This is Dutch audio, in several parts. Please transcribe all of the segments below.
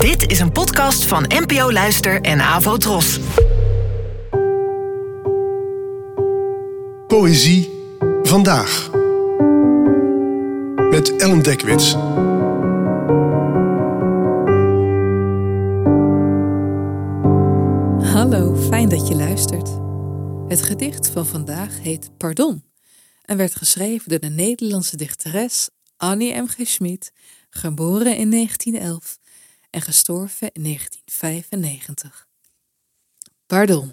Dit is een podcast van NPO Luister en Avo Tros. Poëzie vandaag. Met Ellen Dekwits. Hallo, fijn dat je luistert. Het gedicht van vandaag heet Pardon en werd geschreven door de Nederlandse dichteres Annie M. G. Schmid, geboren in 1911 en gestorven in 1995. Pardon.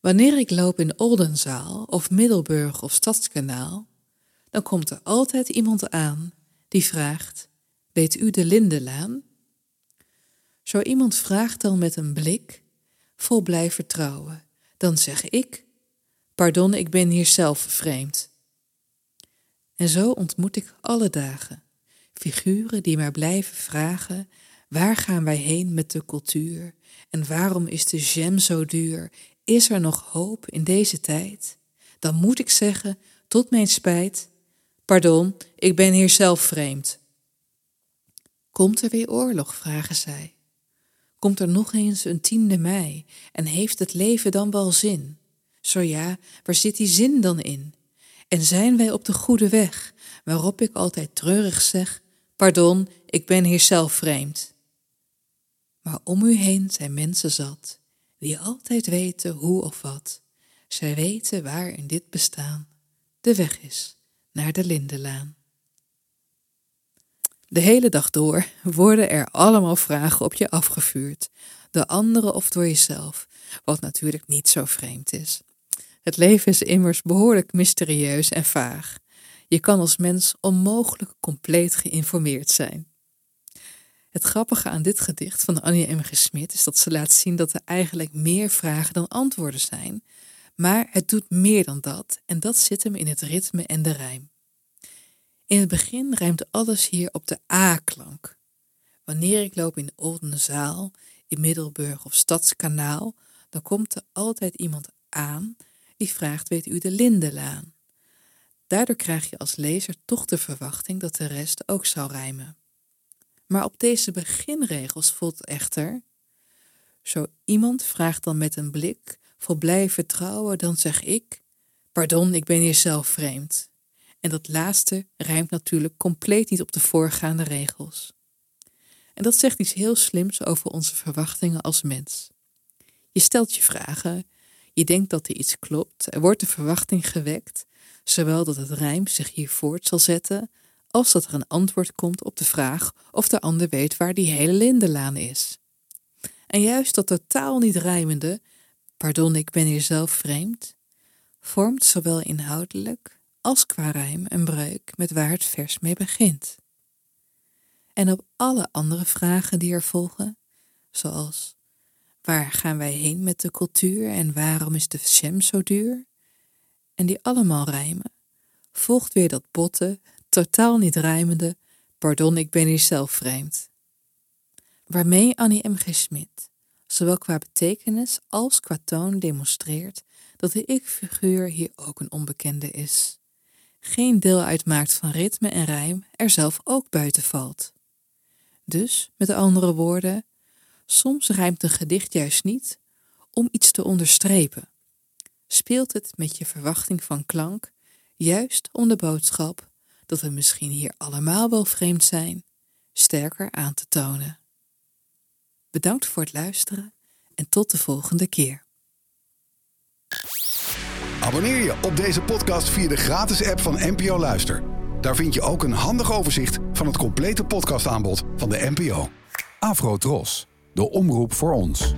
Wanneer ik loop in Oldenzaal of Middelburg of Stadskanaal, dan komt er altijd iemand aan die vraagt: Weet u de Lindenlaan? Zo iemand vraagt dan met een blik, vol blij vertrouwen, dan zeg ik: Pardon, ik ben hier zelf vreemd. En zo ontmoet ik alle dagen figuren die maar blijven vragen: waar gaan wij heen met de cultuur? En waarom is de jam zo duur? Is er nog hoop in deze tijd? Dan moet ik zeggen, tot mijn spijt: Pardon, ik ben hier zelf vreemd. Komt er weer oorlog? vragen zij. Komt er nog eens een tiende mei en heeft het leven dan wel zin? Zo ja, waar zit die zin dan in? En zijn wij op de goede weg, waarop ik altijd treurig zeg: Pardon, ik ben hier zelf vreemd. Maar om u heen zijn mensen zat, die altijd weten hoe of wat. Zij weten waar in dit bestaan de weg is naar de Lindenlaan. De hele dag door worden er allemaal vragen op je afgevuurd, door anderen of door jezelf, wat natuurlijk niet zo vreemd is. Het leven is immers behoorlijk mysterieus en vaag. Je kan als mens onmogelijk compleet geïnformeerd zijn. Het grappige aan dit gedicht van Annie M. G. Smit is dat ze laat zien dat er eigenlijk meer vragen dan antwoorden zijn, maar het doet meer dan dat en dat zit hem in het ritme en de rijm. In het begin rijmt alles hier op de A-klank. Wanneer ik loop in Oldenzaal, in Middelburg of Stadskanaal, dan komt er altijd iemand aan die vraagt: Weet u de Lindenlaan? Daardoor krijg je als lezer toch de verwachting dat de rest ook zal rijmen. Maar op deze beginregels voelt echter: Zo iemand vraagt dan met een blik vol blij vertrouwen, dan zeg ik: Pardon, ik ben hier zelf vreemd. En dat laatste rijmt natuurlijk compleet niet op de voorgaande regels. En dat zegt iets heel slims over onze verwachtingen als mens. Je stelt je vragen, je denkt dat er iets klopt, er wordt de verwachting gewekt, zowel dat het rijm zich hier voort zal zetten, als dat er een antwoord komt op de vraag of de ander weet waar die hele lindenlaan is. En juist dat totaal niet rijmende, pardon, ik ben hier zelf vreemd, vormt zowel inhoudelijk als qua rijm een breuk met waar het vers mee begint. En op alle andere vragen die er volgen, zoals waar gaan wij heen met de cultuur en waarom is de jam zo duur? En die allemaal rijmen, volgt weer dat botte, totaal niet rijmende, pardon, ik ben hier zelf vreemd. Waarmee Annie M. G. Zowel qua betekenis als qua toon demonstreert dat de ik-figuur hier ook een onbekende is geen deel uitmaakt van ritme en rijm, er zelf ook buiten valt. Dus, met andere woorden, soms rijmt een gedicht juist niet om iets te onderstrepen. Speelt het met je verwachting van klank, juist om de boodschap dat we misschien hier allemaal wel vreemd zijn, sterker aan te tonen. Bedankt voor het luisteren en tot de volgende keer. Abonneer je op deze podcast via de gratis app van NPO Luister. Daar vind je ook een handig overzicht van het complete podcastaanbod van de NPO. Afro Tros, de omroep voor ons.